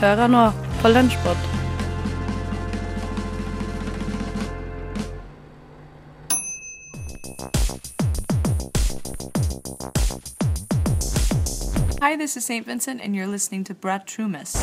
Du hører nå på Lunsjpod. Hi, this is St. Vincent, and you're listening to Brad Trumas.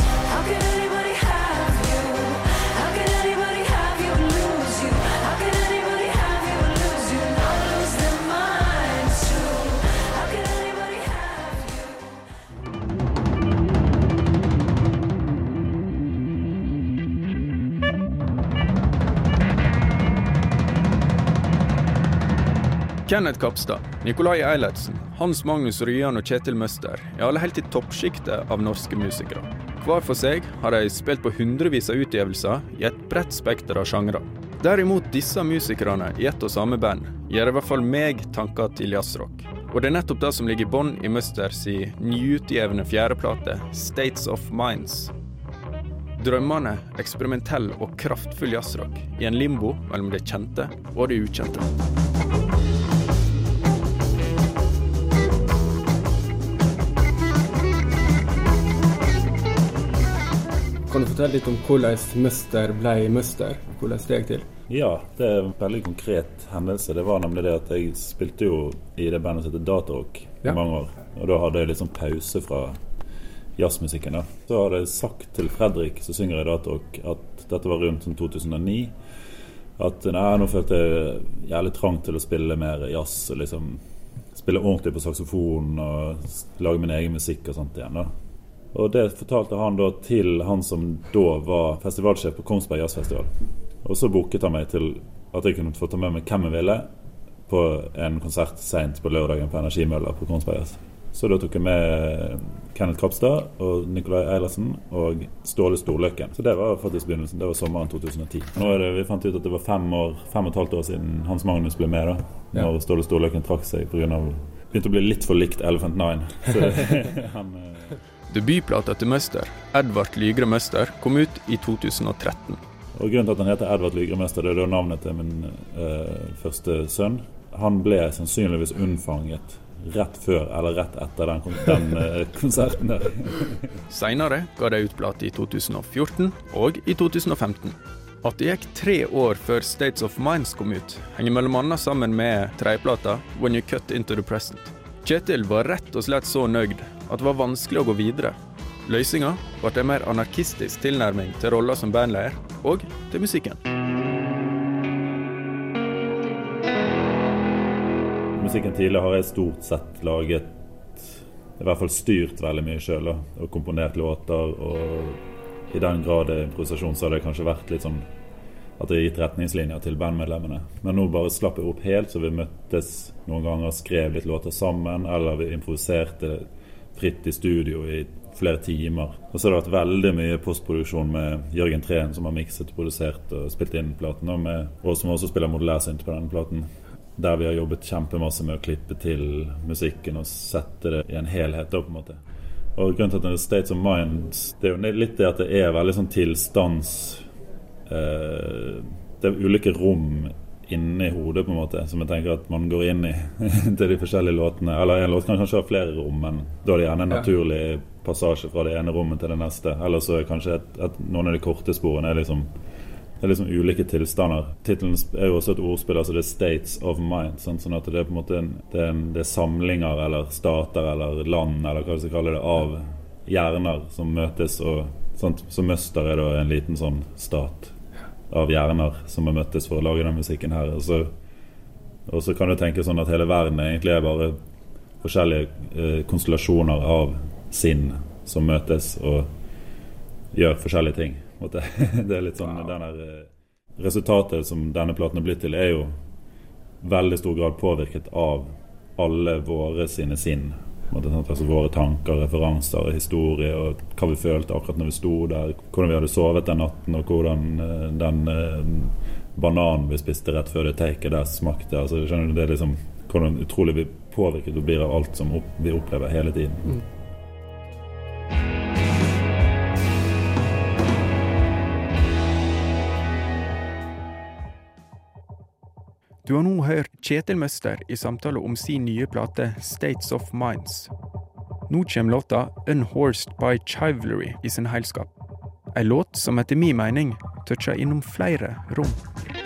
Kenneth Kapstad, Nikolai Eilertsen, Hans Magnus Ryan og Kjetil Møster er alle helt i toppsjiktet av norske musikere. Hver for seg har de spilt på hundrevis av utgivelser i et bredt spekter av sjangre. Derimot disse musikerne i ett og samme band gir i hvert fall meg tanker til jazzrock. Og det er nettopp det som ligger i bånn i Musters i fjerdeplate, States of Minds. Drømmende, eksperimentell og kraftfull jazzrock i en limbo mellom det kjente og det ukjente. Kan du fortelle litt om hvordan Muster ble Muster? Hvordan steg til? Ja, det er en veldig konkret hendelse. Det var nemlig det at jeg spilte jo i det bandet som heter Datarock i Ja. mange år. Og da hadde jeg litt sånn pause fra jazzmusikken. da. Så hadde jeg sagt til Fredrik, som synger i Datarock, at dette var rundt sånn 2009. At nei, nå følte jeg jævlig trang til å spille mer jazz og liksom spille ordentlig på saksofon og lage min egen musikk og sånt igjen. da. Og det fortalte han da til han som da var festivalsjef på Kongsberg Jazzfestival. Og så booket han meg til at jeg kunne få ta med meg hvem jeg ville på en konsert seint på lørdagen på Energimølla på Kongsberg Jazz. Så da tok jeg med Kenneth Krapstad og Nicolai Eilertsen og Ståle Storløkken. Så det var faktisk begynnelsen. Det var sommeren 2010. Nå er det, Vi fant ut at det var fem, år, fem og et halvt år siden Hans Magnus ble med. da. Når Ståle Storløkken trakk seg pga. Begynte å bli litt for likt Elephant Nine. Så han... Debutplata til Møster, Edvard Lygre Møster, kom ut i 2013. Og Grunnen til at han heter Edvard Lygre Møster, det er navnet til min eh, første sønn. Han ble sannsynligvis unnfanget rett før eller rett etter den, den eh, konserten der. Seinere ga de ut plate i 2014 og i 2015. At det gikk tre år før States of Minds kom ut, henger bl.a. sammen med tredjeplata When You Cut Into The Present. Kjetil var rett og slett så nøyd at det var vanskelig å gå videre. Løsninga ble en mer anarkistisk tilnærming til rolla som bandleder, og til musikken. Musikken tidligere har jeg stort sett laget I hvert fall styrt veldig mye sjøl og komponert låter. Og i den grad improvisasjon, så har det kanskje vært litt sånn at det har gitt retningslinjer til bandmedlemmene. Men nå bare slapp jeg opp helt, så vi møttes noen ganger, skrev litt låter sammen, eller vi improviserte fritt i studio i flere timer. Og så har det vært veldig mye postproduksjon med Jørgen Treen, som har mikset, produsert og spilt inn platen, og, med, og som også spiller modellærsynt på denne platen. Der vi har jobbet kjempemasse med å klippe til musikken og sette det i en helhet. da på en måte. Og grunnen til at det er States of Mind Det er jo litt det at det er veldig sånn tilstands Det er ulike rom inni hodet på en måte som jeg tenker at man går inn i til de forskjellige låtene. Eller en låt kan kanskje ha flere rom, men da er det gjerne en naturlig passasje fra det ene rommet til det neste. Eller så er kanskje et, et, noen av de korte sporene er liksom det er liksom ulike tilstander. Tittelen er jo også et ordspill, altså det er 'States of Mind'. Sånn, sånn at det er på en måte en, det, er en, det er samlinger eller stater eller land eller hva du skal kalle det, av hjerner som møtes. og sånt. Så Møster er da en liten sånn stat av hjerner som har møttes for å lage den musikken her. Og så, og så kan du tenke sånn at hele verden egentlig er bare forskjellige eh, konstellasjoner av sinn som møtes og gjør forskjellige ting. Og det. Det er litt sånn den der, eh, Resultatet som denne platen er blitt til, er jo veldig stor grad påvirket av alle våre sine sinn. Altså Våre tanker, referanser, historie og hva vi følte akkurat når vi sto der. Hvordan vi hadde sovet den natten, og hvordan eh, den eh, bananen vi spiste rett før det taket der smakte. altså skjønner du, det er liksom Hvordan utrolig vi påvirket blir av alt som vi opplever hele tiden. Du har nå hørt Kjetil Møster i samtale om sin nye plate States of Minds. Nå kommer låta 'Unhorsed by Chivalry' i sin heilskap. Ei låt som etter min mening toucher innom flere rom.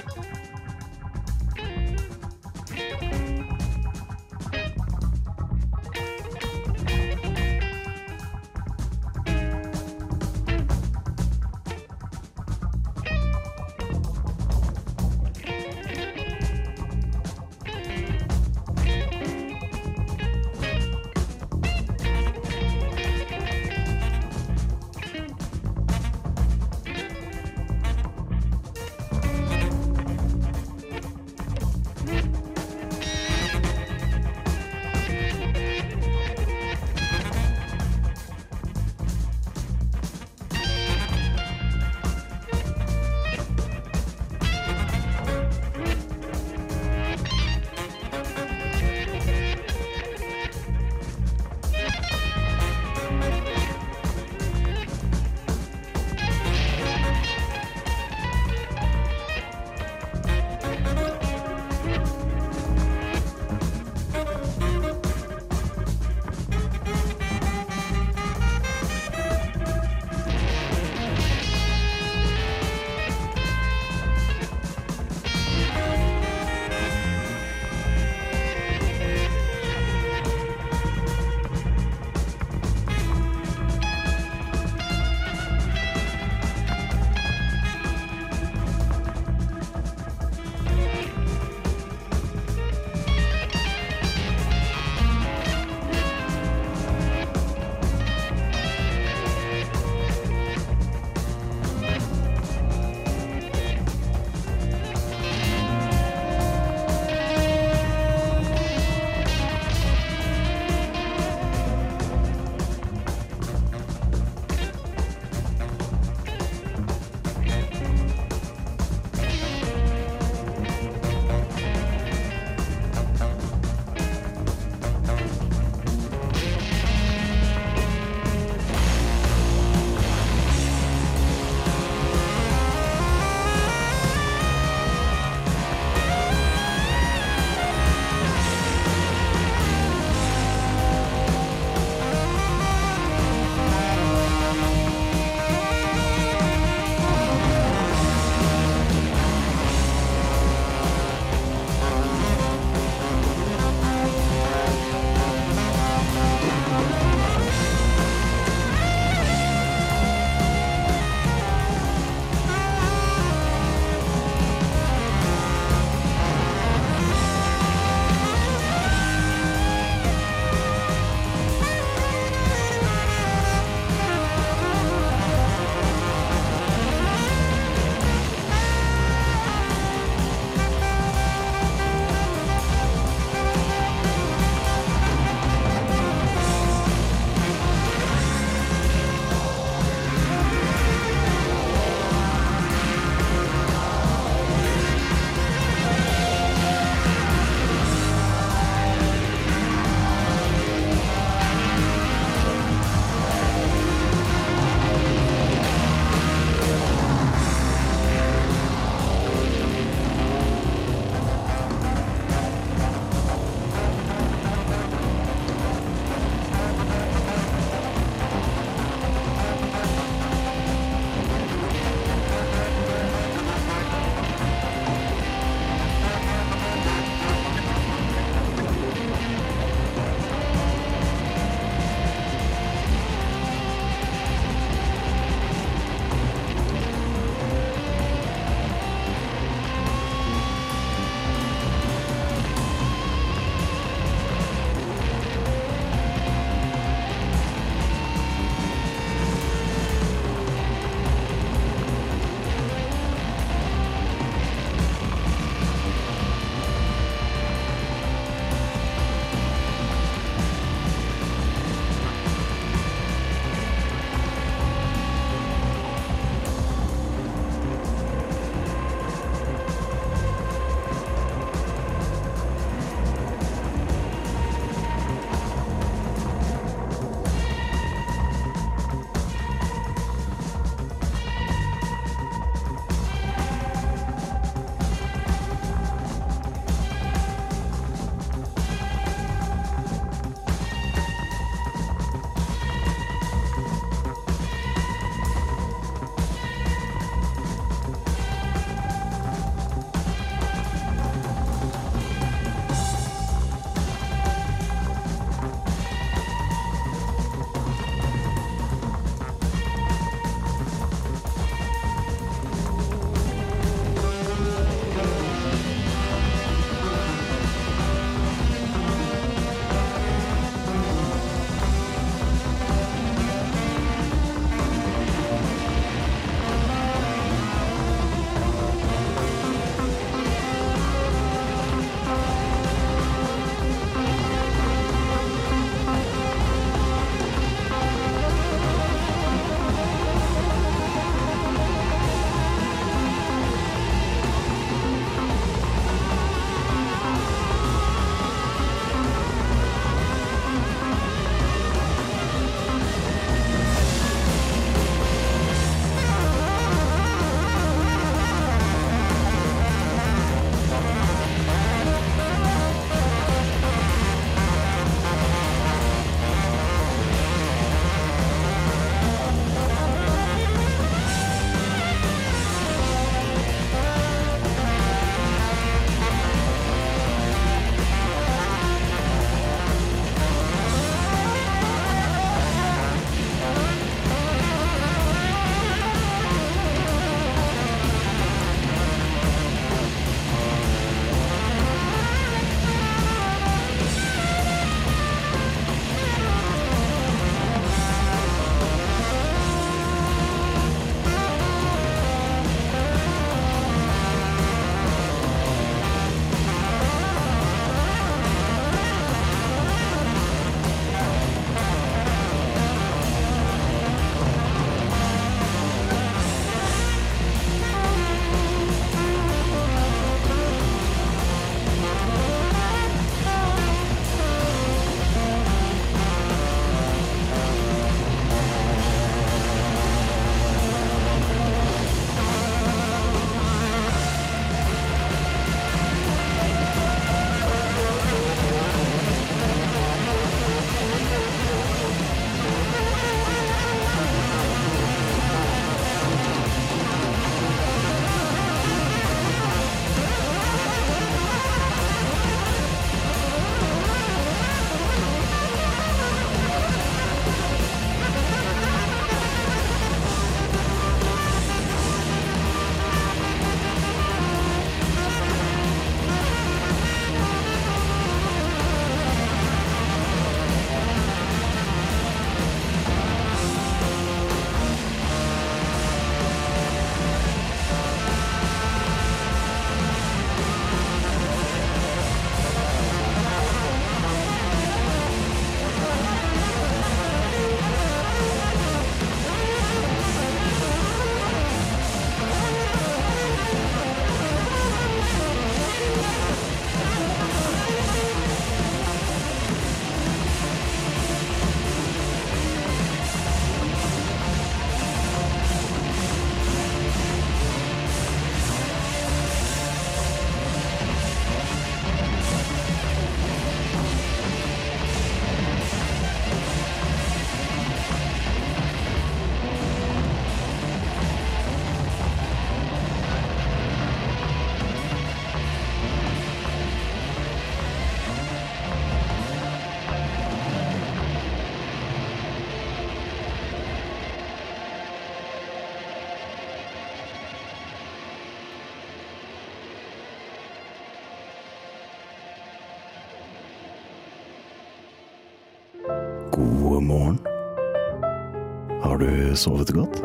Du sovet godt?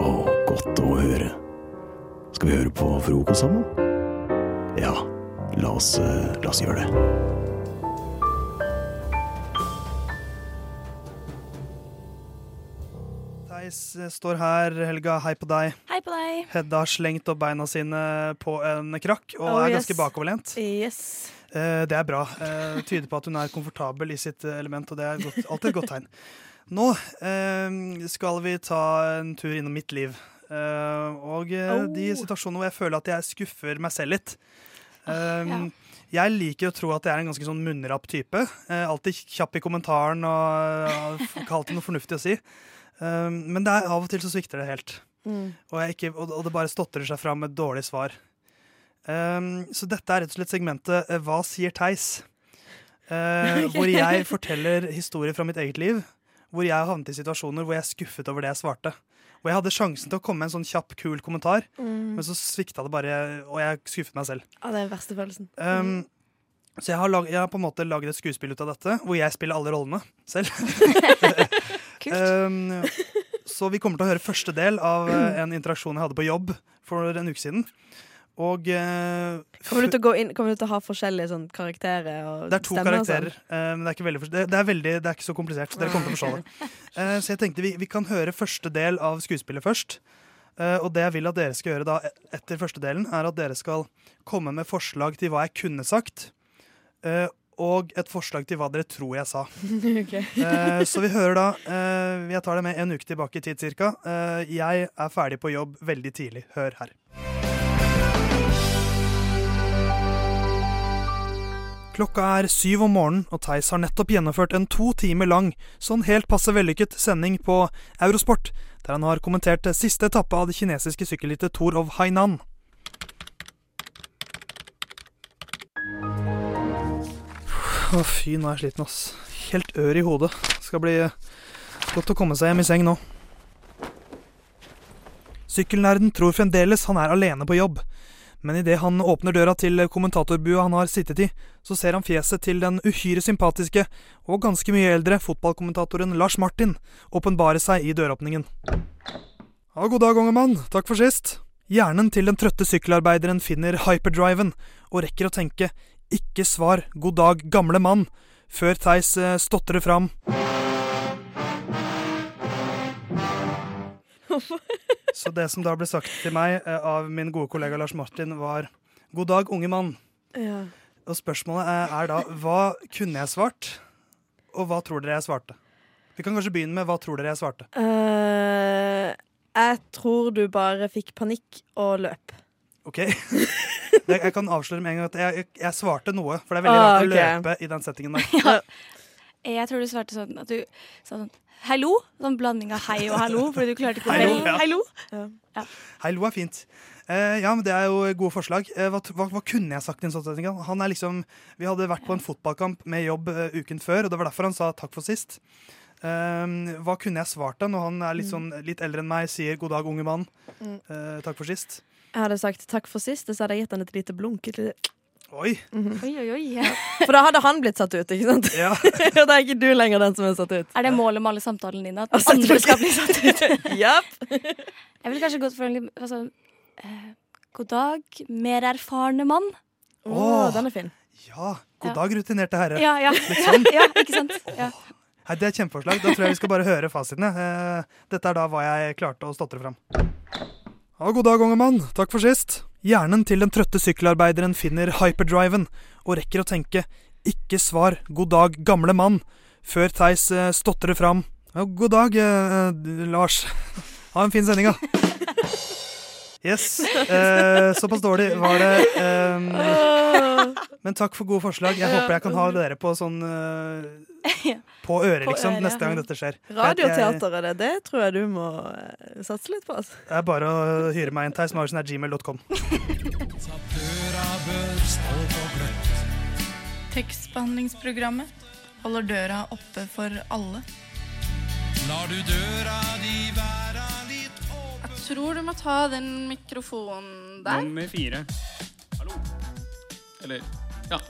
Å, godt å høre. Skal vi høre på frokost sammen? Ja, la oss, eh, la oss gjøre det. Theis eh, står her. Helga, hei på deg. Hei på deg. Hedda har slengt opp beina sine på en krakk og Oh, er yes. ganske bakoverlent. Yes. Eh, Det er bra. Eh, Det tyder på at hun er komfortabel i sitt element, og det er godt, alltid et godt tegn. Nå eh, skal vi ta en tur innom mitt liv. Eh, og eh, Oh. de situasjonene hvor jeg føler at jeg skuffer meg selv litt. Eh, ja. Jeg liker å tro at jeg er en ganske sånn munnrapp type. Eh, alltid kjapp i kommentaren og har ikke alltid noe fornuftig å si. Eh, men det er, av og til så svikter det helt. Mm. Og, jeg ikke, og, og det bare stotrer seg fram med dårlig svar. Så dette er rett og slett segmentet eh, Hva sier Theis? Eh, Hvor jeg forteller historier fra mitt eget liv. Hvor jeg har havnet i situasjoner hvor jeg er skuffet over det jeg svarte. Og jeg hadde sjansen til å komme med en sånn kjapp, kul kommentar, Mm. men så svikta det bare, og jeg skuffet meg selv. Ja, det er den verste følelsen. Um, så jeg har, lag, jeg har på en måte laget et skuespill ut av dette, hvor jeg spiller alle rollene selv. um, så vi kommer til å høre første del av eh, en interaksjon jeg hadde på jobb for en uke siden. Og uh, Kommer du inn, kommer du til å ha forskjellige sånn, karakterer? Det er to sånn? karakterer, eh, men det er, veldig, det, er veldig, det er ikke så komplisert. Så dere kommer til å forstå det. Uh, så jeg tenkte vi, vi kan høre første del av skuespillet først. Uh, og det jeg vil at dere skal gjøre da e- etter første delen, er at dere skal komme med forslag til hva jeg kunne sagt. og et forslag til hva dere tror jeg sa. Okay. Så vi hører da Jeg tar det med en uke tilbake i tid cirka. Jeg er ferdig på jobb veldig tidlig. Hør her. Klokka er syv om morgenen, og Theis har nettopp gjennomført en to timer lang, sånn helt passe vellykket sending på Eurosport, der han har kommentert siste etappe av det kinesiske sykkelrittet Tour of Hainan. Å, fy, nå er jeg sliten, ass. Helt ør i hodet. Skal bli godt å komme seg hjem i seng nå. Sykkelnerden tror fremdeles han er alene på jobb. Men idet han åpner døra til kommentatorbua han har sittet i, så ser han fjeset til den uhyre sympatiske og ganske mye eldre fotballkommentatoren Lars Martin åpenbare seg i døråpningen. Ja, god dag, unge mann. Takk for sist. Hjernen til den trøtte sykkelarbeideren finner hyperdriven og rekker å tenke ikke svar god dag, gamle mann, før Theis eh, stotrer fram. Så det som da ble sagt til meg eh, av min gode kollega Lars Martin, var god dag, unge mann. Ja. Og spørsmålet er, er da hva kunne jeg svart, og hva tror dere jeg svarte? Vi kan kanskje begynne med hva tror dere jeg svarte. Uh, jeg tror du bare fikk panikk og løp. OK? Jeg, jeg kan avsløre med en gang at jeg, jeg, jeg svarte noe, for det er veldig Ah, rart å løpe i den settingen der. Jeg tror du svarte sånn at du sa sånn Hallo? Sånn blanding av hei og hallo, fordi du klarte ikke å Hallo, velge. ja. Hallo? Hallo er fint. Uh, ja, men Det er jo gode forslag. Uh, hva, hva, hva kunne jeg sagt i en sånn setting? Han er liksom, Vi hadde vært på en fotballkamp med jobb uh, uken før, og det var derfor han sa takk for sist. Eh, hva kunne jeg svart da, når han er litt, sånn, litt eldre enn meg, sier god dag, unge mann. Mm. Eh, takk for sist. Jeg hadde sagt takk for sist, og så hadde jeg gitt han et lite blunk. Et lite... Oi! Mhm. Oi, oi, oi. For da hadde han blitt satt ut, ikke sant? Ja. Og da er ikke du lenger den som er satt ut. Er det målet med alle samtalene dine? At Altså, andre skal bli satt ut? yep. Jeg ville kanskje gått for en litt altså, uh, God dag, mer erfarne mann. Oh, oh, den er fin. Ja, god Ja. dag, rutinerte herre. Ja, ja. Litt sånn. ja, ikke sant? Ja. Hei, det er et kjempeforslag. Da tror jeg vi skal bare høre fasitene. Eh, dette er da hva jeg klarte å stotre fram. Ja, god dag, unge mann. Takk for sist. Hjernen til den trøtte sykkelarbeideren finner hyperdriven og rekker å tenke ikke svar god dag, gamle mann, før Theis eh, stotrer fram. Ja, god dag, eh, eh, Lars. Ha en fin sending, da. Yes. Eh, såpass dårlig var det. Um, men takk for gode forslag. Jeg håper jeg kan ha dere på sånn uh, På øret, På liksom, neste gang dette skjer. Radioteateret, Radioteater er det. Det tror jeg du må eh, satse litt på. Altså. Det er bare å hyre meg inn. gmail.com Tekstbehandlingsprogrammet holder døra oppe for alle. Jeg tror du må ta den mikrofonen der. Nummer fire. Hallo. Eller ja.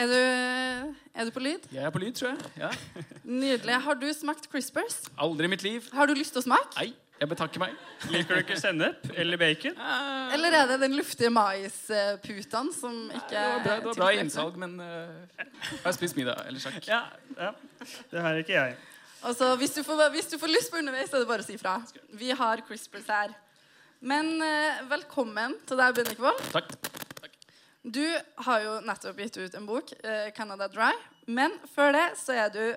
Er du, Er du på lyd? Jeg er på lyd, tror jeg. Ja. Nydelig. Har du smakt Crispers? Aldri i mitt liv. Har du lyst til å smake? Nei, jeg betakker meg. Liker du ikke sennep eller bacon? Eller er det den luftige maisputaen som ikke Det var bra, det var bra innsalg, men uh, jeg har spist middag. Eller sjakk. Ja, ja. Det har ikke jeg. Altså, hvis, du får, hvis du får lyst på underveis, er det bare å si fra. Vi har CRISPRs her. Men eh, velkommen til deg, Bennikvold. Takk. Du har jo nettopp gitt ut en bok, eh, 'Canada Dry'. Men før det så er du,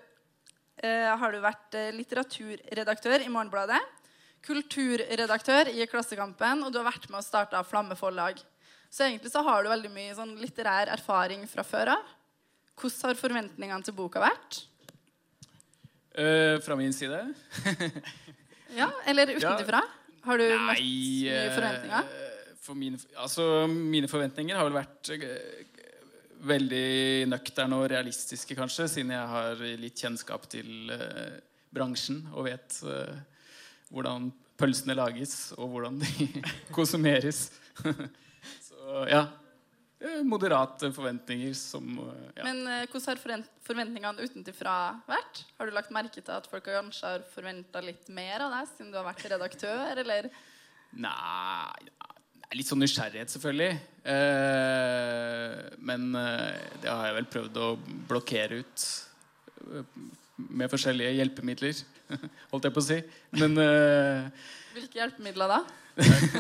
eh, har du vært eh, litteraturredaktør i Morgenbladet. Kulturredaktør i Klassekampen, og du har vært med og starta Flamme forlag. Så egentlig så har du veldig mye sånn litterær erfaring fra før av. Hvordan har forventningene til boka vært? Eh, fra min side? Ja, Eller utenfra? Har du møtt Nei, mye eh, forventninger? For mine, altså, mine forventninger har vel vært eh, veldig nøkterne og realistiske, kanskje, siden jeg har litt kjennskap til uh, bransjen og vet uh, hvordan pølsene lages, og hvordan de konsumeres. Så ja. Eh, Moderate forventninger som eh, ja. Men eh, hvordan har forvent forventningene utenfra vært? Har du lagt merke til at folk kanskje har forventa litt mer av deg siden du har vært redaktør, eller? Nei ja, Litt sånn nysgjerrighet, selvfølgelig. Eh, men det har jeg vel prøvd å blokkere ut med forskjellige hjelpemidler, holdt jeg på å si. Men Hvilke hjelpemidler da?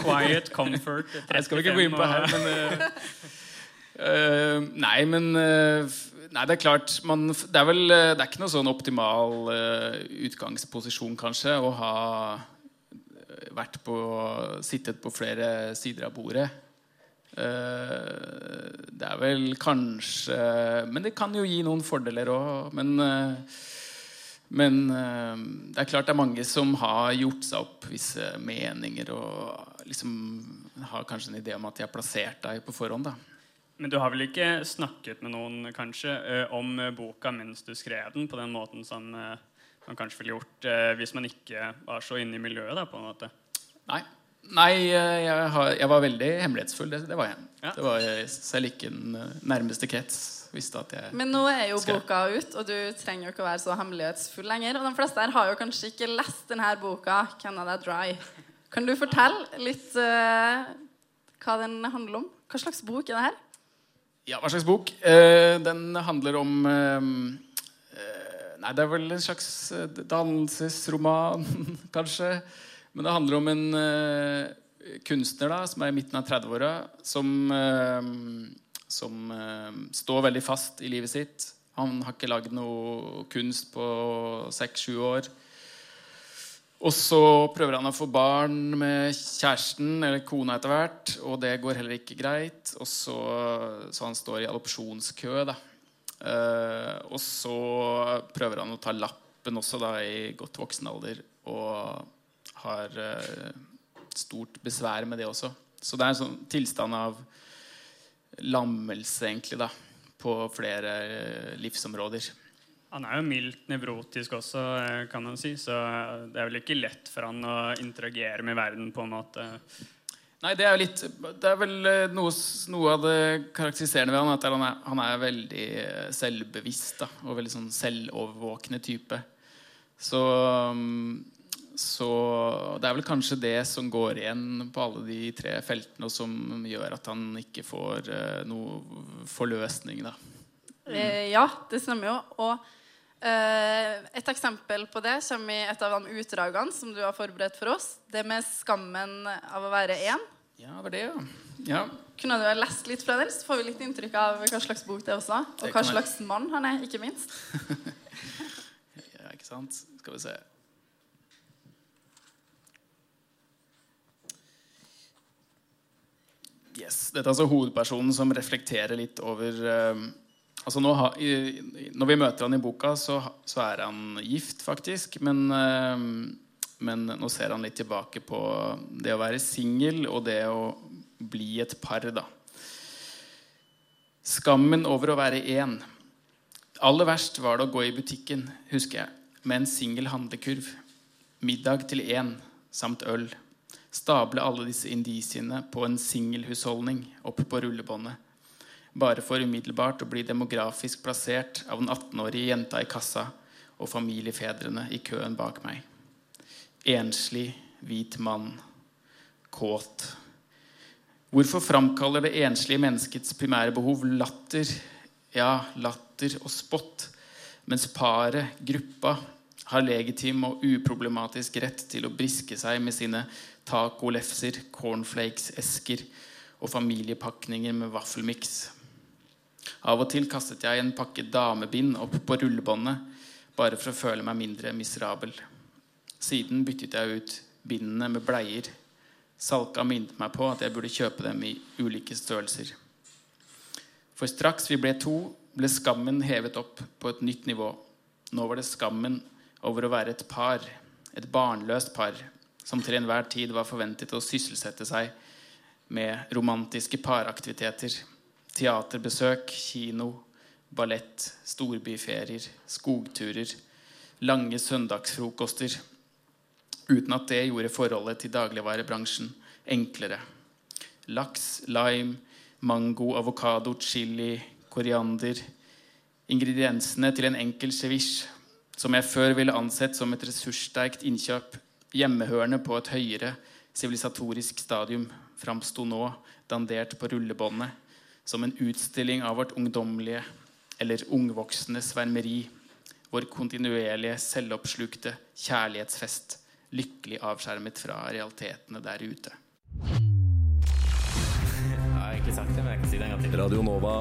Quiet, comfort, Jeg skal ikke gå inn på her, men eh, eh, Nei, men uh, Nei, det er klart man, Det er vel eh, Det er ikke noe sånn optimal uh, utgangsposisjon, kanskje, å ha vært på Sittet på flere sider av bordet. Det er vel kanskje Men det kan jo gi noen fordeler òg. Men, men det er klart det er mange som har gjort seg opp visse meninger og liksom har kanskje en idé om at de har plassert deg på forhånd. da Men du har vel ikke snakket med noen kanskje eh, om eh, boka mens du skrev den, på den måten som eh, man kanskje ville gjort hvis man ikke var så inne i miljøet? da, på en måte? Nei. Nei, jeg, har, jeg var veldig hemmelighetsfull. Det, det var jeg. Det var jeg selv ikke den nærmeste krets visste at jeg Men nå er jo skrev. boka ut, og du trenger jo ikke å være så hemmelighetsfull lenger. Og de fleste her har jo kanskje ikke lest denne boka, 'Canada Dry'. Kan du fortelle litt uh, hva den handler om? Hva slags bok er det her? Ja, hva slags bok? Eh, den handler om eh, eh, Nei, det er vel en slags eh, dannelsesroman, kanskje. Men det handler om en kunstner da, som er i midten av 30-åra, som, eh, som eh, står veldig fast i livet sitt. Han har ikke lagd noe kunst på seks-sju år. Og så prøver han å få barn med kjæresten eller kona etter hvert, og det går heller ikke greit. Og så, så han står i adopsjonskø, da. Eh, og så prøver han å ta lappen også, da, i godt voksen alder, og har eh, stort besvær med det også. Så det er en sånn tilstand av lammelse, egentlig, da, på flere eh, livsområder. Han er jo mildt nevrotisk også, eh, kan man si. Så det er vel ikke lett for han å interagere med verden på en måte. Nei, det er jo litt Det er vel eh, noe, noe av det karakteriserende ved han at han er, han er veldig eh, selvbevisst da, og veldig sånn selvovervåkende type. Så, mm, så det er vel kanskje det som går igjen på alle de tre feltene, og som gjør at han ikke får noe forløsning, da. Mm. ja, det stemmer jo. Og et eksempel på det kommer i et av de utdragene som du har forberedt for oss. Det med skammen av å være én. Ja, det var det, ja. ja. Kunne du ha lest litt fra den, så får vi litt inntrykk av hva slags bok det er også. Og hva slags mann han er, ikke minst. Ja, ikke sant? Skal vi se. Yes. Dette er altså hovedpersonen som reflekterer litt over eh, altså nå ha, i, Når vi møter han i boka, så, så er han gift, faktisk. Men, eh, men nå ser han litt tilbake på det å være singel og det å bli et par, da. Skammen over å være én. Aller verst var det å gå i butikken, husker jeg, med en singel handlekurv. Middag til én, samt øl. Stable alle disse indisiene på en singelhusholdning opp på rullebåndet. Bare for umiddelbart å bli demografisk plassert av den 18-årige jenta i kassa og familiefedrene i køen bak meg. Enslig, hvit mann. Kåt. Hvorfor framkaller det enslige menneskets primære behov latter, ja, latter og spott, mens paret, gruppa, har legitim og uproblematisk rett til å briske seg med sine tacolefser, cornflakes-esker og familiepakninger med vaffelmiks. Av og til kastet jeg en pakke damebind opp på rullebåndet bare for å føle meg mindre miserabel. Siden byttet jeg ut bindene med bleier. Salka minnet meg på at jeg burde kjøpe dem i ulike størrelser. For straks vi ble to, ble skammen hevet opp på et nytt nivå. Nå var det skammen over å være et par, et barnløst par, som til enhver tid var forventet å sysselsette seg med romantiske paraktiviteter. Teaterbesøk, kino, ballett, storbyferier, skogturer, lange søndagsfrokoster. Uten at det gjorde forholdet til dagligvarebransjen enklere. Laks, lime, mango, avokado, chili, koriander. Ingrediensene til en enkel ceviche, som jeg før ville ansett som et ressurssterkt innkjøp, hjemmehørende på et høyere sivilisatorisk stadium, framsto nå, dandert på rullebåndet, som en utstilling av vårt ungdommelige eller ungvoksne svermeri, vår kontinuerlige, selvoppslukte kjærlighetsfest, lykkelig avskjermet fra realitetene der ute. Jeg har egentlig sagt det, men jeg kan si det en gang til. Radio Nova.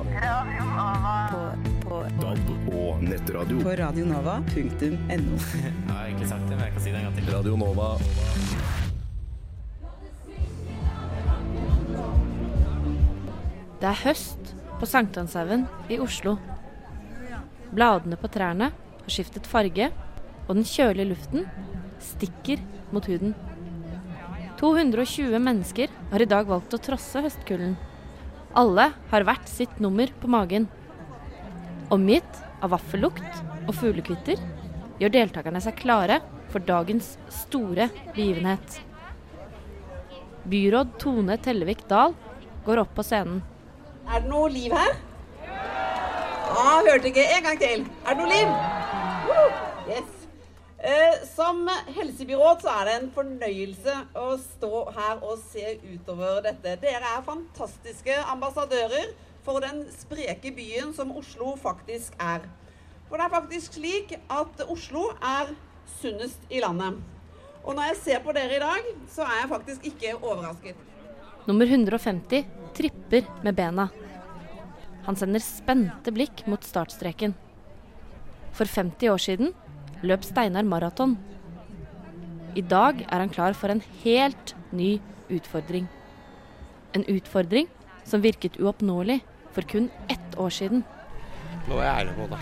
På, på, DAB og nettradio. på radionova.no. Jeg har egentlig sagt det, men jeg kan si det en gang til. Radio Nova. Det er høst på Sankthanshaugen i Oslo. Bladene på trærne har skiftet farge, og den kjølige luften stikker mot huden. 220 mennesker har i dag valgt å trosse høstkulden. Alle har hvert sitt nummer på magen. Omgitt av vaffellukt og fuglekvitter gjør deltakerne seg klare for dagens store begivenhet. Byråd Tone Tellevik Dahl går opp på scenen. Er det noe liv her? Ja, hørte ikke. En gang til. Er det noe liv? Yes. Eh, som helsebyråd så er det en fornøyelse å stå her og se utover dette. Dere er fantastiske ambassadører for den spreke byen som Oslo faktisk er. For det er faktisk slik at Oslo er sunnest i landet. Og når jeg ser på dere i dag, så er jeg faktisk ikke overrasket. Nummer 150 tripper med bena. Han sender spente blikk mot startstreken. For 50 år siden løp Steinar maraton. I dag er han klar for en helt ny utfordring. En utfordring som virket uoppnåelig for kun ett år siden. Nå er jeg ærlig på det.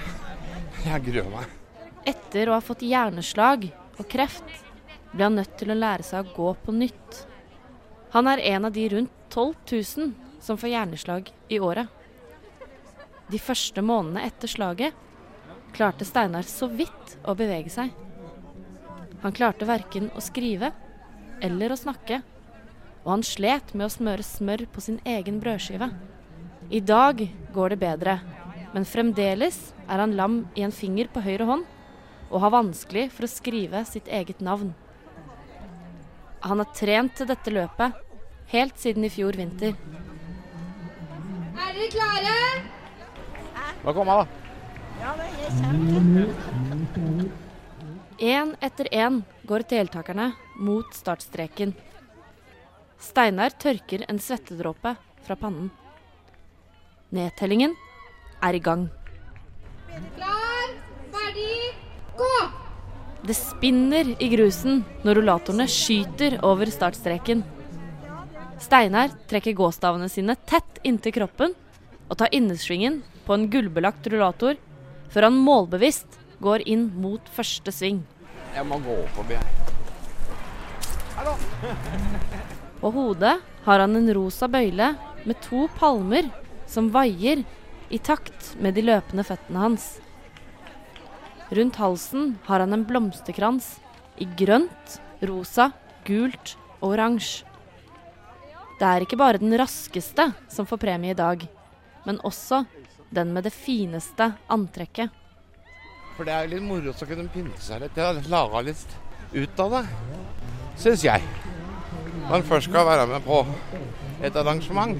Jeg gruer meg. Etter å ha fått hjerneslag og kreft ble han nødt til å lære seg å gå på nytt. Han er en av de rundt 12 000 som får hjerneslag i året. De første månedene etter slaget klarte Steinar så vidt å bevege seg. Han klarte verken å skrive eller å snakke, og han slet med å smøre smør på sin egen brødskive. I dag går det bedre, men fremdeles er han lam i en finger på høyre hånd og har vanskelig for å skrive sitt eget navn. Han har trent til dette løpet helt siden i fjor vinter. Er dere klare? Kom da? Ja, det er kjempe. Én etter én går deltakerne mot startstreken. Steinar tørker en svettedråpe fra pannen. Nedtellingen er i gang. Klar, ferdig, gå! Det spinner i grusen når rullatorene skyter over startstreken. Steinar trekker gåstavene sine tett inntil kroppen og tar innersvingen på en gullbelagt rullator før han målbevisst går inn mot første sving. Jeg må gå forbi her. På hodet har han en rosa bøyle med to palmer som vaier i takt med de løpende føttene hans. Rundt halsen har han en blomsterkrans i grønt, rosa, gult og oransje. Det er ikke bare den raskeste som får premie i dag. men også den med det fineste antrekket. For det er litt moro å kunne pynte seg litt. Har laga litt ut av det, syns jeg. Når en først skal være med på et arrangement.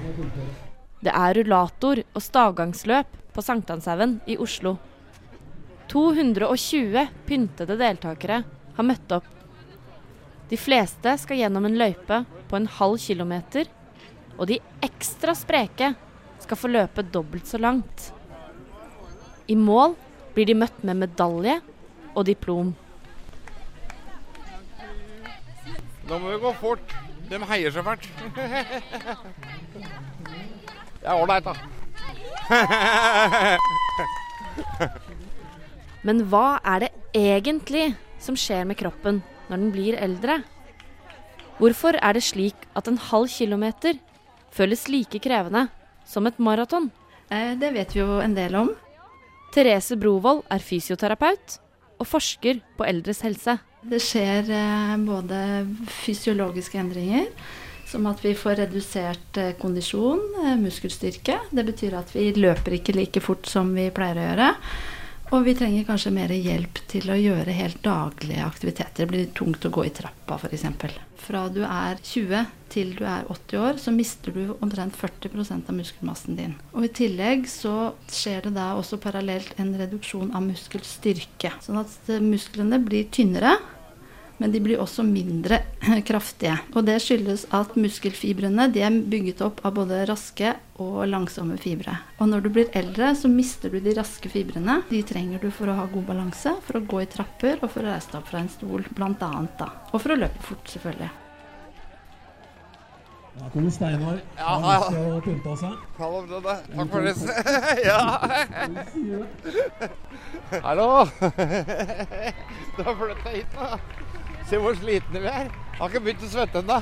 Det er rullator og stavgangsløp på Sankthanshaugen i Oslo. 220 pyntede deltakere har møtt opp. De fleste skal gjennom en løype på en halv kilometer, og de ekstra spreke skal få løpe dobbelt så langt. I mål blir de møtt med medalje og diplom. Nå må vi gå fort. De heier så fælt. Det er ålreit, da. Men hva er det egentlig som skjer med kroppen når den blir eldre? Hvorfor er det slik at en halv kilometer føles like krevende som et maraton? Eh, Det vet vi jo en del om. Therese Brovold er fysioterapeut og forsker på eldres helse. Det skjer eh, både fysiologiske endringer, som at vi får redusert eh, kondisjon, muskelstyrke. Det betyr at vi løper ikke like fort som vi pleier å gjøre. Og vi trenger kanskje mer hjelp til å gjøre helt daglige aktiviteter. Det blir tungt å gå i trappa f.eks. Fra du er 20 til du er 80 år, så mister du omtrent 40% av muskelmassen din. Og i tillegg så skjer det da også parallelt en reduksjon av muskelstyrke. Sånn at eh, musklene blir tynnere, men de blir også mindre kraftige. Og det skyldes at muskelfibrene de er bygget opp av både raske og langsomme fibre. Og når du blir eldre, så mister du de raske fibrene. De trenger du for å ha god balanse, for å gå i trapper og for å reise deg opp fra en stol, annet da. Og for å løpe fort, selvfølgelig. Da kommer Steinar. Ja, Han ja. har lyst til å pynte seg. Hallo, Brodde. Takk for det. ja. Hallo. Du har flytta hit nå. Se hvor slitne vi er. Har ikke begynt å svette ennå.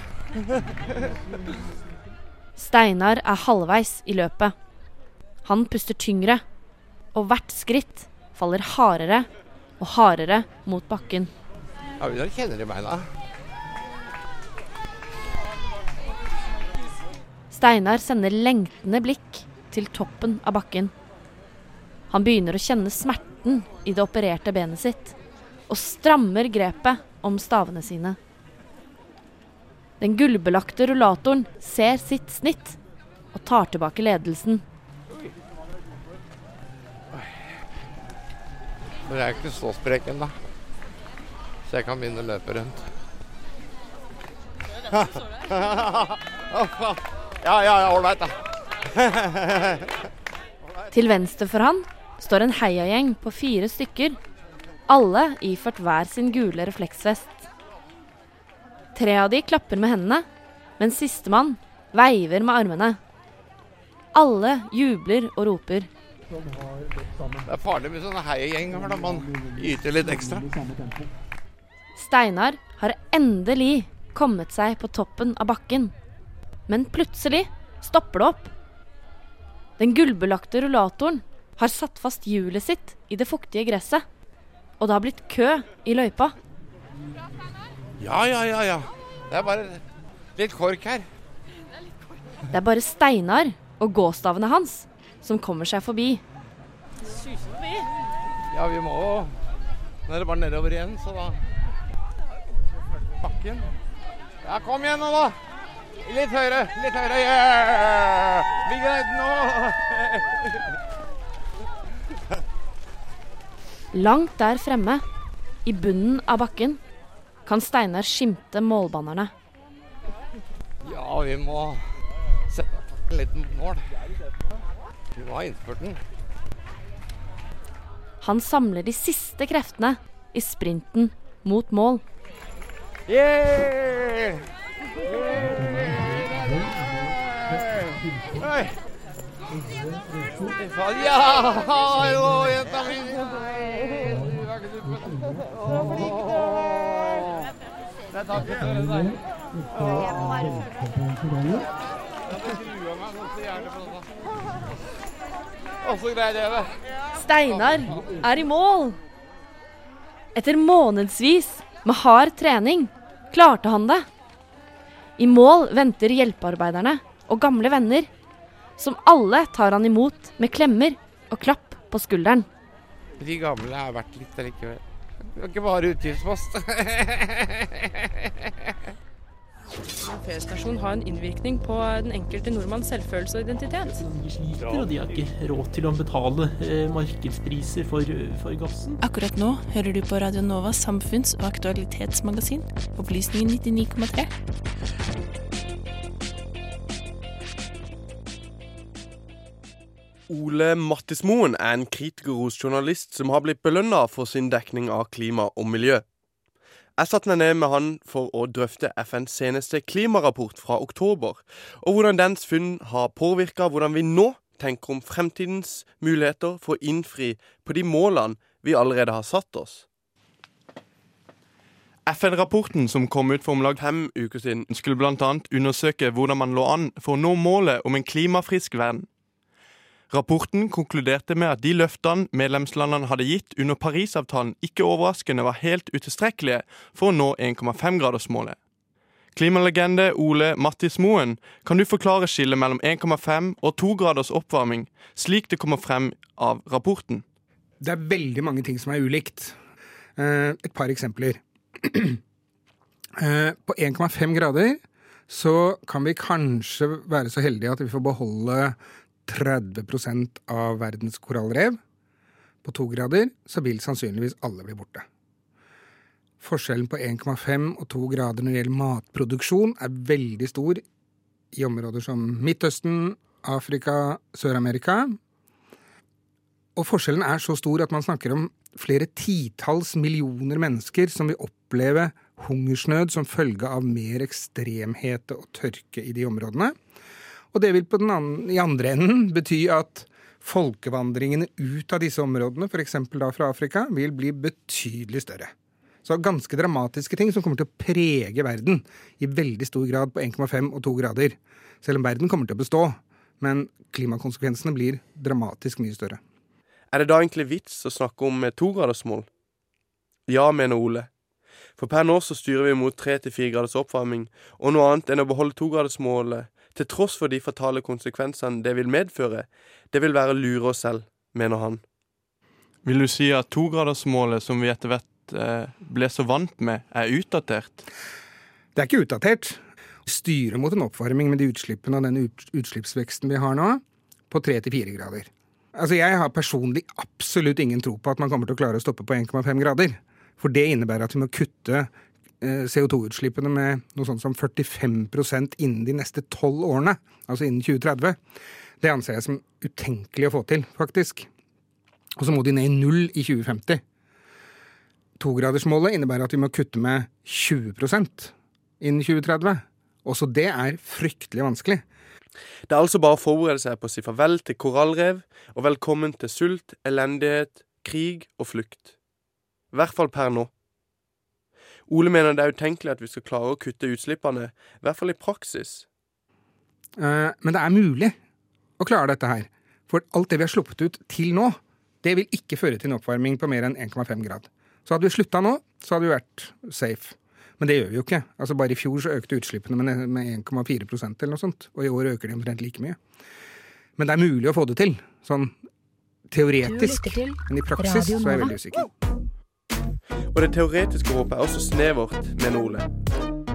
Steinar er halvveis i løpet. Han puster tyngre, og hvert skritt faller hardere og hardere mot bakken. Ja, vi kjenner i beina. Steinar sender lengtende blikk til toppen av bakken. Han begynner å kjenne smerten i det opererte benet sitt, og strammer grepet om stavene sine. Den gullbelagte rullatoren ser sitt snitt og tar tilbake ledelsen. Men jeg er ikke så sprek ennå. Så jeg kan begynne å løpe rundt. Ja, ja, ja, ålreit, da. Til venstre for han står en heiagjeng på fire stykker, alle iført hver sin gule refleksvest. Tre av de klapper med hendene, mens sistemann veiver med armene. Alle jubler og roper. Det er farlig med sånne heiagjenger, når man yter litt ekstra. Steinar har endelig kommet seg på toppen av bakken. Men plutselig stopper det opp. Den gullbelagte rullatoren har satt fast hjulet sitt i det fuktige gresset. Og det har blitt kø i løypa. Ja, ja, ja, ja. Det er bare litt kork her. Det er bare Steinar og gåstavene hans som kommer seg forbi. Ja, vi må jo Nå er det bare nedover igjen, så da Bakken. Ja, kom igjen nå, da. Litt høyere, litt høyere. Yeah! Vi greide det nå. Langt der fremme, i bunnen av bakken, kan Steinar skimte målbannerne. Ja, vi må sette litt mot mål. Vi må ha innspurten. Han samler de siste kreftene i sprinten mot mål. Yeah! Oi. Ja! Hallo, jenta mi! Steinar er i mål! Etter månedsvis med hard trening klarte han det. I mål venter hjelpearbeiderne og gamle venner. Som alle tar han imot med klemmer og klapp på skulderen. De gamle er verdt litt allikevel. Det var ikke bare utgiftspost. P-stasjon har en innvirkning på den enkelte nordmanns selvfølelse og identitet. Sliter, Og de har ikke råd til å betale eh, markedspriser for, for gassen. Akkurat nå hører du på Radio Novas samfunns- og aktualitetsmagasin, Opplysningen 99,3. Ole Mattismoen er en kritikerros journalist som har blitt belønna for sin dekning av klima og miljø. Jeg satte meg ned med han for å drøfte FNs seneste klimarapport fra oktober, og hvordan dens funn har påvirka hvordan vi nå tenker om fremtidens muligheter for å innfri på de målene vi allerede har satt oss. FN-rapporten som kom ut for om lag fem uker siden, skulle bl.a. undersøke hvordan man lå an for å nå målet om en klimafrisk verden. Rapporten konkluderte med at de løftene medlemslandene hadde gitt under Parisavtalen, ikke overraskende var helt utilstrekkelige for å nå 1,5-gradersmålet. Klimalegende Ole Mattis Moen, kan du forklare skillet mellom 1,5 og 2 graders oppvarming, slik det kommer frem av rapporten? Det er veldig mange ting som er ulikt. Eh, et par eksempler. Eh, på 1,5 grader så kan vi kanskje være så heldige at vi får beholde 30% av verdens korallrev. På to grader så vil sannsynligvis alle bli borte. Forskjellen på 1,5 og 2 grader når det gjelder matproduksjon, er veldig stor i områder som Midtøsten, Afrika, Sør-Amerika. Og forskjellen er så stor at man snakker om flere titalls millioner mennesker som vil oppleve hungersnød som følge av mer ekstremhete og tørke i de områdene. Og det vil på den andre, i andre enden bety at folkevandringene ut av disse områdene, f.eks. da fra Afrika, vil bli betydelig større. Så ganske dramatiske ting som kommer til å prege verden i veldig stor grad på 1,5 og 2 grader. Selv om verden kommer til å bestå. Men klimakonsekvensene blir dramatisk mye større. Er det da egentlig vits å snakke om togradersmål? Ja, mener Ole. For per nå så styrer vi mot tre til fire graders oppvarming, og noe annet enn å beholde togradersmålet, til tross for de fatale konsekvensene det vil medføre, det vil være å lure oss selv, mener han. Vil du si at togradersmålet som vi etter hvert eh, ble så vant med, er utdatert? Det er ikke utdatert. Styre mot en oppvarming med de utslippene og den utslippsveksten vi har nå, på tre til fire grader. Altså, jeg har personlig absolutt ingen tro på at man kommer til å klare å stoppe på 1,5 grader. For det innebærer at vi må kutte CO2-utslippene med noe sånt som 45% innen de neste tolv årene. Altså innen 2030. Det anser jeg som utenkelig å få til, faktisk. Og så må de ned i null i 2050. Togradersmålet innebærer at vi må kutte med 20% innen 2030. Også det er fryktelig vanskelig. Det er altså bare å forberede seg på å si farvel til korallrev, og velkommen til sult, elendighet, krig og flukt. I hvert fall per nå. Ole mener det er utenkelig at vi skal klare å kutte utslippene, i hvert fall i praksis. Uh, Men det er mulig å klare dette her. For alt det vi har sluppet ut til nå, det vil ikke føre til en oppvarming på mer enn 1,5 grad. Så hadde vi slutta nå, så hadde vi vært safe. Men det gjør vi jo ikke. Altså Bare i fjor så økte utslippene med, med 1,4% eller noe sånt. Og i år øker de omtrent like mye. Men det er mulig å få det til. Sånn teoretisk. Til Men i praksis så er jeg veldig usikker. Og det teoretiske håpet er også snevert, mener Ole.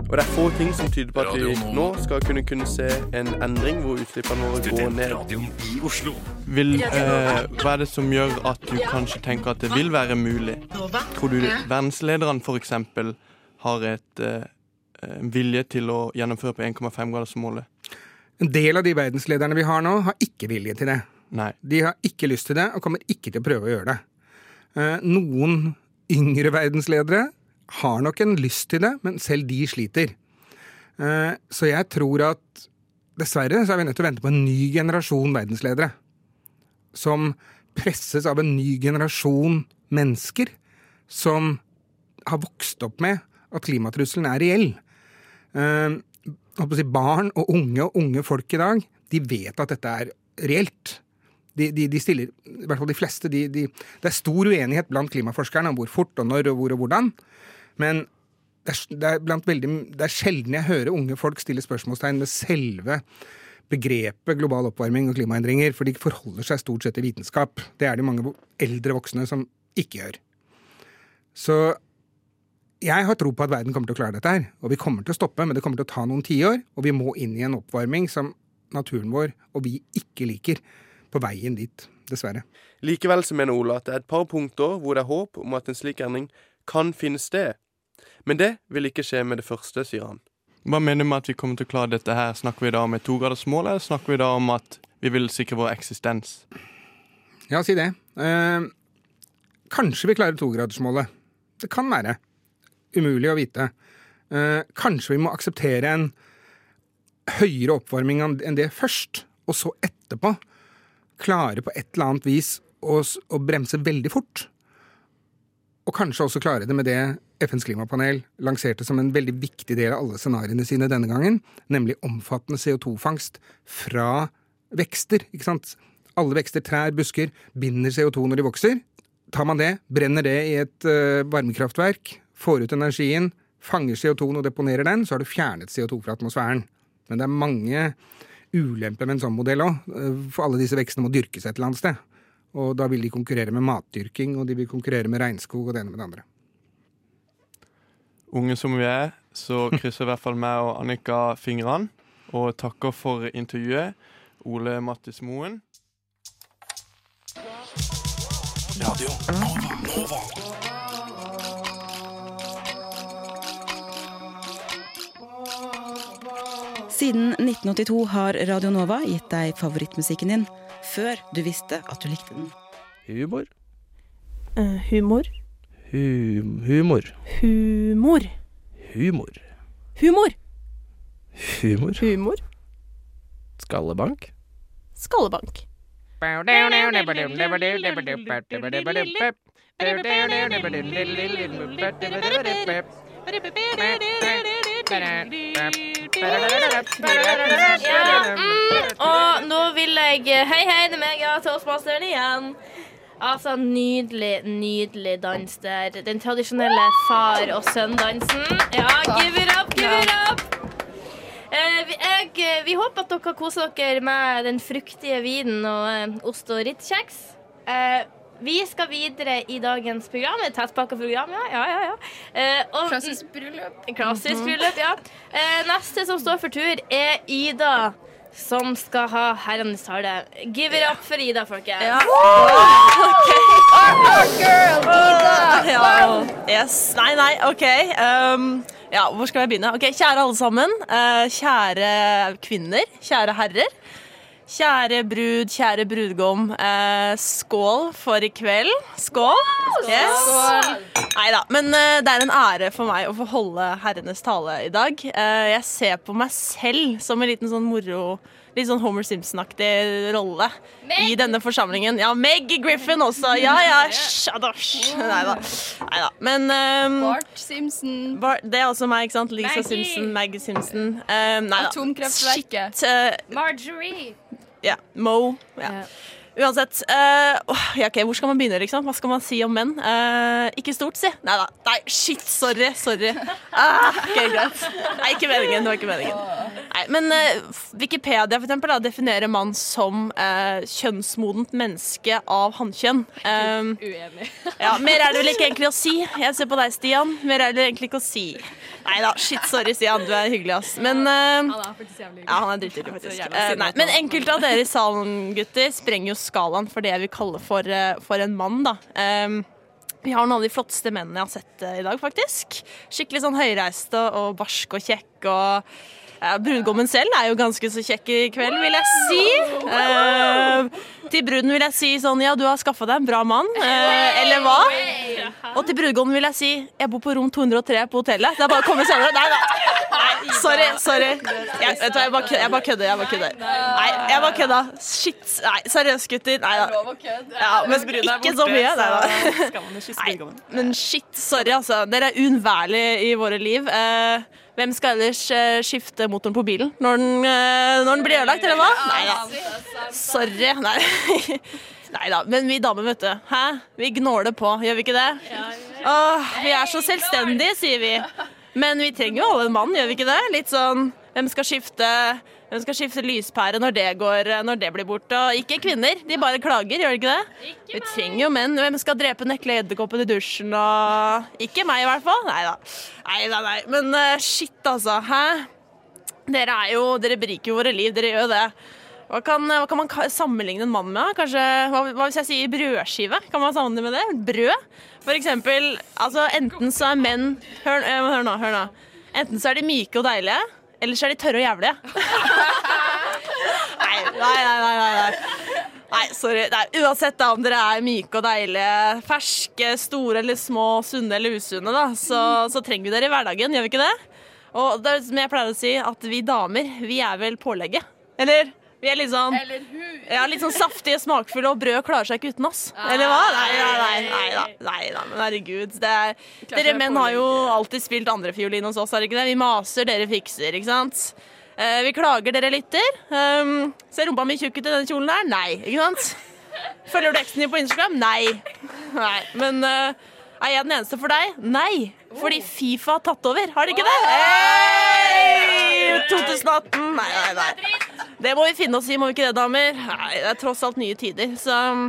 Og det er få ting som tyder på at vi nå skal kunne, kunne se en endring hvor utslippene våre går ned. Vil, eh, hva er det som gjør at du kanskje tenker at det vil være mulig? Tror du verdenslederne f.eks. har et eh, vilje til å gjennomføre på 1,5-gradersmålet? En del av de verdenslederne vi har nå, har ikke vilje til det. Nei. De har ikke lyst til det, og kommer ikke til å prøve å gjøre det. Eh, Noen yngre verdensledere har nok en lyst til det, men selv de sliter. Eh, Så jeg tror at dessverre så er vi nødt til å vente på en ny generasjon verdensledere. Som presses av en ny generasjon mennesker som har vokst opp med at klimatrusselen er reell. Eh, barn og unge og unge folk i dag, de vet at dette er reelt. De, de, de stiller, i hvert fall de fleste, de, de, det er stor uenighet blant klimaforskerne om hvor fort og når og hvor og hvordan. Men det er, det er, veldig, det er sjelden jeg hører unge folk stille spørsmålstegn ved selve begrepet global oppvarming og klimaendringer, for de forholder seg stort sett til vitenskap. Det er det mange eldre voksne som ikke gjør. Så jeg har tro på at verden kommer til å klare dette her. Og vi kommer til å stoppe, men det kommer til å ta noen tiår. Og vi må inn i en oppvarming som naturen vår og vi ikke liker, på veien dit, dessverre. Likevel så mener Ola at det er et par punkter hvor det er håp om at en slik endring kan finne sted. Men det vil ikke skje med det første, sier han. Hva mener du med at vi kommer til å klare dette her? Snakker vi da om et togradersmål, eller snakker vi da om at vi vil sikre vår eksistens? Ja, si det. Eh, kanskje vi klarer togradersmålet. Det kan være. Umulig å vite. Eh, kanskje vi må akseptere en høyere oppvarming enn det først, og så etterpå klare på et eller annet vis å, å bremse veldig fort. Og kanskje også klare det med det FNs klimapanel lanserte som en veldig viktig del av alle scenarioene sine denne gangen, nemlig omfattende CO2-fangst fra vekster. ikke sant? Alle vekster, trær, busker, binder CO2 når de vokser. Tar man det, brenner det i et uh, varmekraftverk, får ut energien, fanger CO2 og deponerer den, så har du fjernet CO2 fra atmosfæren. Men det er mange ulemper med en sånn modell òg, for alle disse vekstene må dyrkes et eller annet sted. Og da vil de konkurrere med matdyrking, og de vil konkurrere med regnskog og det ene med det andre. Unge som vi er, så krysser i hvert fall meg og Annika fingrene. Og takker for intervjuet. Ole Mattis Moen. Radio Nova. Siden 1982 har Radio Nova gitt deg favorittmusikken din før du visste at du likte den. Humor. Uh, humor. Hum humor. Humor. Humor. Humor. Humor. Humor. Skallebank. Skallebank. Ja, mm, og nå vil jeg Hei, hei, det er meg, ja, Toastmasteren igjen. Altså, Nydelig, nydelig dans der. Den tradisjonelle far og sønn-dansen. Ja, give it up, give it up! Eh, vi, jeg, eh, vi håper at dere koser dere med den fruktige vinen og eh, ost og rittkjeks. Eh, vi skal videre i dagens program. Et tettpakka program, ja. ja, ja, ja. Eh, og- Klassisk bryllup. Klassisk Mhm. bryllup, ja. Eh, neste som står for tur, er Ida. Som skal ha herrenes tale. Give it up for Ida, folkens. Ja. Our girl, Ida. Ja. Yes. Nei, nei, OK. Um, ja, hvor skal jeg begynne? Ok, Kjære alle sammen. Uh, kjære kvinner. Kjære herrer. Kjære brud, kjære brudgom. eh, skål for i kveld. Skål. Yes. Skål. Nei da. Men eh, det er en ære for meg å få holde herrenes tale i dag. Eh, jeg ser på meg selv som en liten sånn moro Litt sånn Homer Simpson-aktig rolle i denne forsamlingen. Ja, Meg Griffin også. Ja, ja. Shadash. Nei da. Men ehm, Bart Simpson. Bar det er også meg, ikke sant? Lisa Maggie. Simpson, Maggie Simpson. Um, nei da. Atomkraftverket. Shit, eh, Marjorie. Ja. Mo. Ja. Uansett. Uh, åh, ja, ok, Hvor skal man begynne? liksom? Hva skal man si om menn? Uh, ikke stort, si. Nei da. Nei, shit, sorry. Sorry. Ah, ok, greit. Nei, ikke meningen. Det var ikke meningen. Nei, men uh, Wikipedia for eksempel, da, definerer mann som kjønnsmodent menneske av hannkjønn. Um, Uenig. ja, Mer er det vel ikke egentlig å si. Jeg ser på deg, Stian. Mer er det egentlig ikke å si. Nei da, shit, sorry, Stian. Du er hyggelig, ass. Men Han er faktisk jævlig ja, han er drithyggelig, faktisk. Men enkelte av dere i salen, gutter, sprenger jo skalaen for det jeg vil kalle for, eh, for en mann, da. Um, vi har noen av de flotteste mennene jeg har sett eh, i dag, faktisk. Skikkelig sånn høyreiste og barsk og kjekk og ja, Brudgommen selv er jo ganske så kjekk i kveld, vil jeg si. Eh, til bruden vil jeg si sånn Ja, du har skaffa deg en bra mann. eh, eller hva? Og til brudgommen vil jeg si Jeg bor på rom 203 på hotellet. Det er bare å komme senere. Nei. Nei, sorry. sorry jeg, vet du, jeg bare kødder. Jeg bare kødder. Jeg bare kødder. Nei, jeg bare kødda. Shit. Nei, seriøst, gutter. Nei da. Ja, men ikke så mye. Nei da. Men shit, sorry, altså. Dere er uunnværlige i våre liv. Eh, hvem skal ellers eh, skifte motoren på bilen når den, eh, når den blir ødelagt, eller hva? Nei da. Sorry. Nei. Nei da, men vi damer, vet du. Hæ? Vi gnåler på, gjør vi ikke det? Åh, vi er så selvstendige, sier vi. Men vi trenger jo alle en mann, gjør vi ikke det? Litt sånn Hvem skal skifte Hun skal skifte lyspære når det, går, når det blir borte. Og ikke kvinner, de bare klager, gjør de ikke det? Vi trenger jo menn. Hvem skal drepe den ekle edderkoppen i dusjen og Ikke meg, i hvert fall. Nei da. Nei, da, nei. Men uh, shit, altså. Hæ? Dere er jo Dere beriker jo våre liv. Dere gjør jo det. Hva kan, hva kan man sammenligne en mann med? Kanskje, hva, hva hvis jeg sier brødskive? Kan man sammenligne med det? Brød? For eksempel, altså enten så er menn Hør, eh, hør nå, hør nå. Enten så er de myke og deilige, eller så er de tørre og jævlige. nei, nei, nei, nei, nei. Nei, sorry. Nei, uansett da, om dere er myke og deilige, ferske, store eller små, sunne eller usunne, da, så, så trenger vi dere i hverdagen, gjør vi ikke det? Og det er som jeg pleier å si, at vi damer, vi er vel pålegget. Eller? Vi er litt sånn, ja, litt sånn saftige, smakfulle, og brød klarer seg ikke uten oss. Eller hva? Nei, nei, nei, nei, nei, nei men herregud. Det er, dere menn har jo alltid spilt andrefiolin hos oss, har dere ikke det? Vi maser, dere fikser, ikke sant? Eh, vi klager, dere lytter. Um, ser rumpa mi tjukk ut i denne kjolen der? Nei, ikke sant? Følger du eksen din på Instagram? Nei. Nei, men uh, er jeg den eneste for deg? Nei, fordi Fifa har tatt over, har de ikke det? Hey! 2018? Nei, nei, nei. Det må vi finne oss i, må vi ikke det, damer? Nei, det er tross alt nye tider, så um,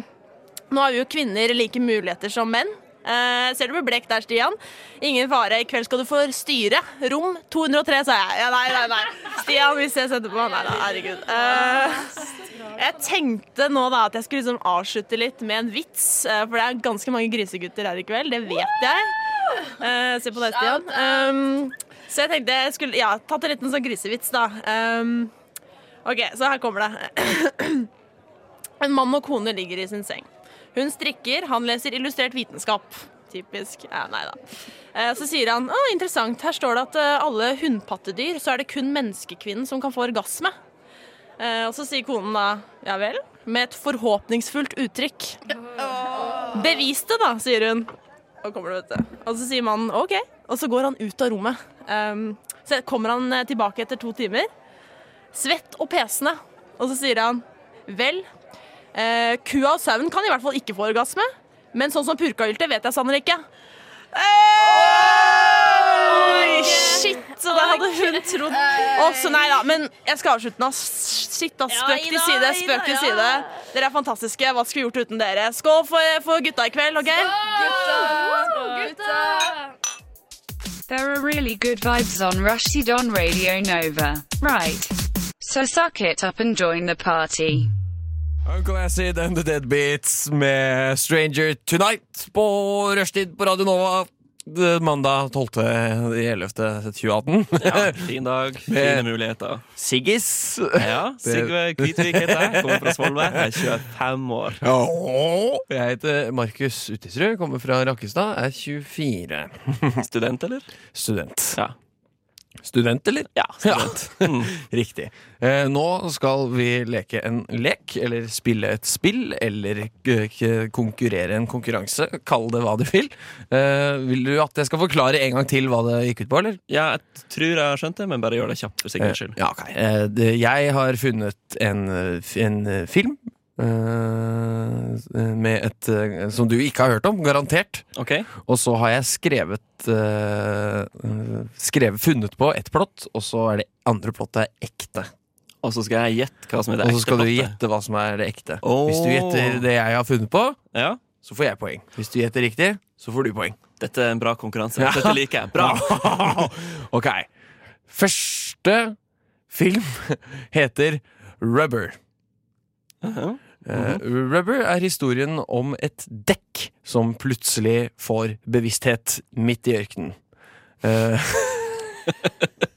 nå har vi jo kvinner like muligheter som menn. Eh, ser du blir blek der, Stian? Ingen fare, i kveld skal du få styre. Rom 203, sa jeg. Ja, nei, nei, nei. Stian, vi ses etterpå. Nei da, herregud. Eh, jeg tenkte nå da at jeg skulle liksom avslutte litt med en vits, eh, for det er ganske mange grisegutter her i kveld, det vet jeg. Eh, se på deg, Stian. Um, så jeg tenkte jeg skulle ja, tatt en liten sånn grisevits, da. Um, OK, så her kommer det. En mann og kone ligger i sin seng. Hun strikker, han leser illustrert vitenskap. Typisk. Ja, nei da. Eh, Så sier han å, interessant, her står det at eh, alle hundpattedyr, så er det kun menneskekvinnen som kan få orgasme. Og så sier konen da ja vel, med et forhåpningsfullt uttrykk. Bevis det, da, sier hun. Og, kommer det, vet du. og så sier mannen OK, og så går han ut av rommet. Um, så kommer han eh, tilbake etter to timer, svett og pesende, og så sier han vel, eh, kua og sauen kan i hvert fall ikke få orgasme, men sånn som purkahylte vet jeg sannelig ikke. Oi, shit! Så da hadde hun trodd Også, nei da. Men jeg skal avslutte nå. Shit, da. Spøk til side. Spøk til side. Dere er fantastiske. Hva skulle vi gjort uten dere? Skål for, for gutta i kveld, OK? There are really good vibes on Rushdie on Radio Nova. Right. So suck it up and join the party. Uncle Acid and The Deadbeats med Stranger Tonight på rushtid på Radio Nova. Er Mandag 12.11.2018. Ja, fin dag, fine muligheter. Siggis. Ja, Sigve Kvitvik heter jeg. Kommer fra Svolvær. Jeg er 25 år. Jeg heter Markus Utisrud, kommer fra Rakkestad, er 24. Student, eller? Student. Ja. Student, eller? Ja, student. Ja. Riktig. Eh, nå skal vi leke en lek, eller spille et spill, eller k- konkurrere en konkurranse. Kall det hva du vil. Eh, vil du at jeg skal forklare en gang til hva det gikk ut på, eller? Ja, jeg tror jeg har skjønt det, men bare gjør det kjapt for sikkerhets skyld. Eh, Ja, okay. Eh, Jeg har funnet en, eh, en eh, film eh, med et uh, Som du ikke har hørt om, garantert. Og så har jeg skrevet eh, Skrevet, funnet på et plott, og så er det andre plottet er ekte. Og så skal jeg gjette hva som er det ekte? Og så skal du gjette hva som er det ekte. Oh. Hvis du gjetter det jeg har funnet på, Ja. så får jeg poeng. Hvis du gjetter riktig, så får du poeng. Dette er en bra konkurranse. Dette liker jeg. Bra! ok. Første film heter Rubber. Eh, Rubber er historien om et dekk som plutselig får bevissthet midt i ørkenen. Eh,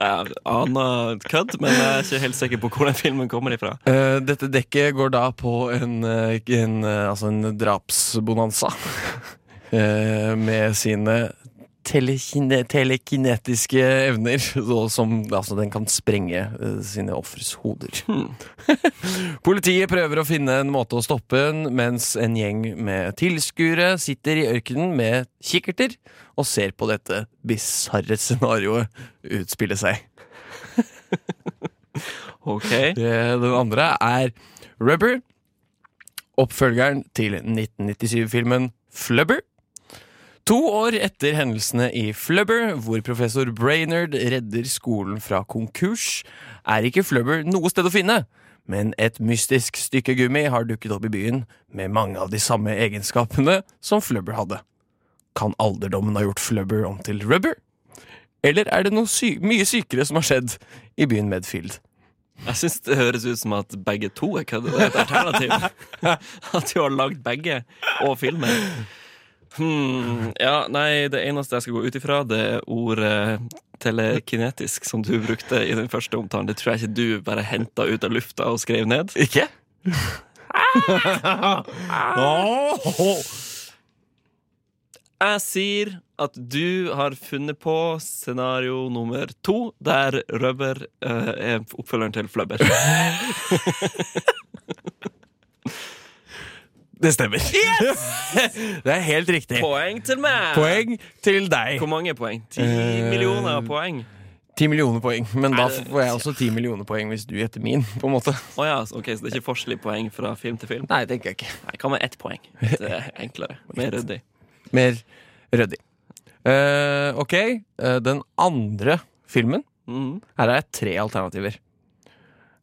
Jeg aner kødd, men jeg er ikke helt sikker på hvor den filmen kommer ifra. Uh, dette dekket går da på en, eh, en, eh, altså en drapsbonanza. Uh, med sine telekine, telekinetiske evner, så som altså, den kan sprenge uh, sine ofres hoder. Politiet prøver å finne en måte å stoppe den, mens en gjeng med tilskuere sitter i ørkenen med kikkerter og ser på dette bisarre scenarioet utspille seg. Ok. Det- Den andre er Rubber, oppfølgeren til 1997-filmen Flubber. To år etter hendelsene i Flubber, hvor professor Brainerd redder skolen fra konkurs, er ikke Flubber noe sted å finne. Men et mystisk stykke gummi har dukket opp i byen med mange av de samme egenskapene som Flubber hadde. Kan alderdommen ha gjort Flubber om til rubber? Eller er det noe sy mye sykere som har skjedd i byen Medfield? Jeg syns det høres ut som at begge to er kødde. Det er et alternativ. At du har lagd begge og filmen. Hmm, ja, nei, det eneste jeg skal gå ut ifra, det er ordet telekinetisk, som du brukte i den første omtalen. Det tror jeg ikke du bare henta ut av lufta og skrev ned. Ikke? Jeg sier at du har funnet på scenario nummer to, der rubber uh, er oppfølgeren til flubber. Det stemmer. det er helt riktig. Poeng til meg! Poeng til deg. Hvor mange poeng? Ti Eh, millioner poeng? Ti millioner poeng, men da får jeg også ti millioner poeng hvis du gjetter min. på en måte oh ja, ok, Så det er ikke forskjell poeng fra film til film? Nei, tenker jeg ikke. Nei, Hva med ett poeng? Det er enklere. Mer ryddig. Mer ryddig. Uh, ok, uh, den andre filmen mm. Her er det tre alternativer.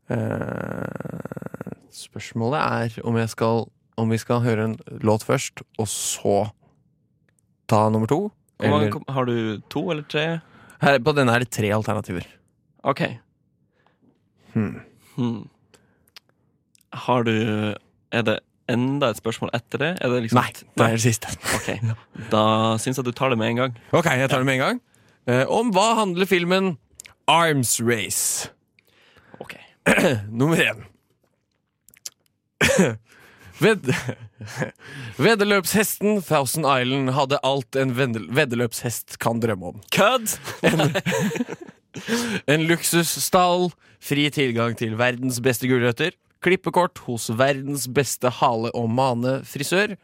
Uh, spørsmålet er om, jeg skal, om vi skal høre en låt først, og så ta nummer to. Hvor mange eller- har du to eller tre? her, på denne er det tre alternativer. OK. Hmm. Hmm. Har du Er det enda et spørsmål etter det? Det liksom Nei, det er det siste. Ok, Da syns jeg du tar det med en gang. Ok, jeg tar det med en gang. Eh, om hva handler filmen Arms Race? Ok. Nummer én. Ved Veddeløpshesten Thousand Island hadde alt en veddeløpshest kan drømme om. Kødd! En luksusstall, fri tilgang til verdens beste gulrøtter, klippekort hos verdens beste hale- og manefrisør,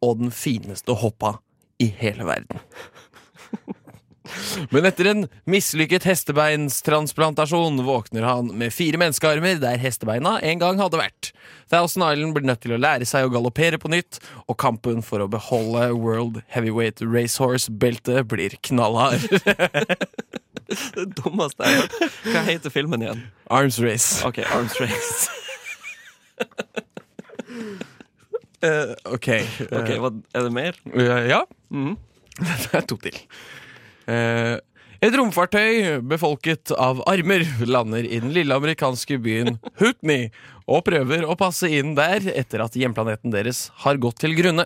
og den fineste hoppa i hele verden. Men etter en mislykket hestebeinstransplantasjon våkner han med fire menneskearmer der hestebeina en gang hadde vært. Thousand Island blir nødt til å lære seg å galoppere på nytt, og kampen for å beholde World Heavyweight Racehorse-beltet blir knallhard. Det dummeste jeg har hørt. Hva heter filmen igjen? Arms Race. OK, Arms Race. Eh, ok. Ok, eh, hva, Er det mer? Uh, ja. Mhm. Det er to til. Eh, et romfartøy befolket av armer lander i den lille amerikanske byen Hootney og prøver å passe inn der etter at hjemplaneten deres har gått til grunne.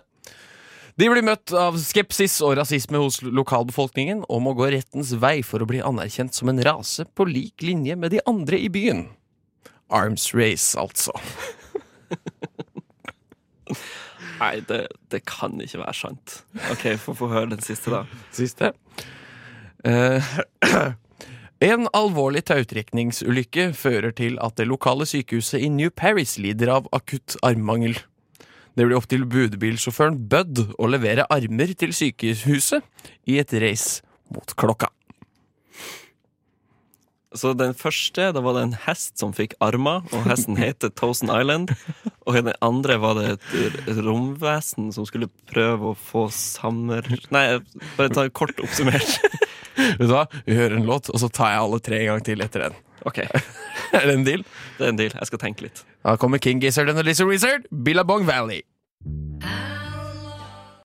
De blir møtt av skepsis og rasisme hos lokalbefolkningen og må gå rettens vei for å bli anerkjent som en rase på lik linje med de andre i byen. Arms race, altså. Nei, det, det kan ikke være sant. OK, få høre den siste, da. Siste. Eh, en alvorlig tautrekningsulykke fører til at det lokale sykehuset i New Paris lider av akutt armmangel. Det blir opp til budbilsjåføren Bud å levere armer til sykehuset i et race mot klokka. Så den første, da var det en hest som fikk armer, og hesten heter Thousand Island. Og i den andre var det et romvesen som skulle prøve å få sammer... Nei, bare ta kort oppsummert. Vet du hva? Vi hører en låt, og så tar jeg alle tre en gang til etter den. OK, Er det en deal? det er en deal. Jeg skal tenke litt. Da kommer King Gizzard and the Lizard Wizard, Billabong Valley.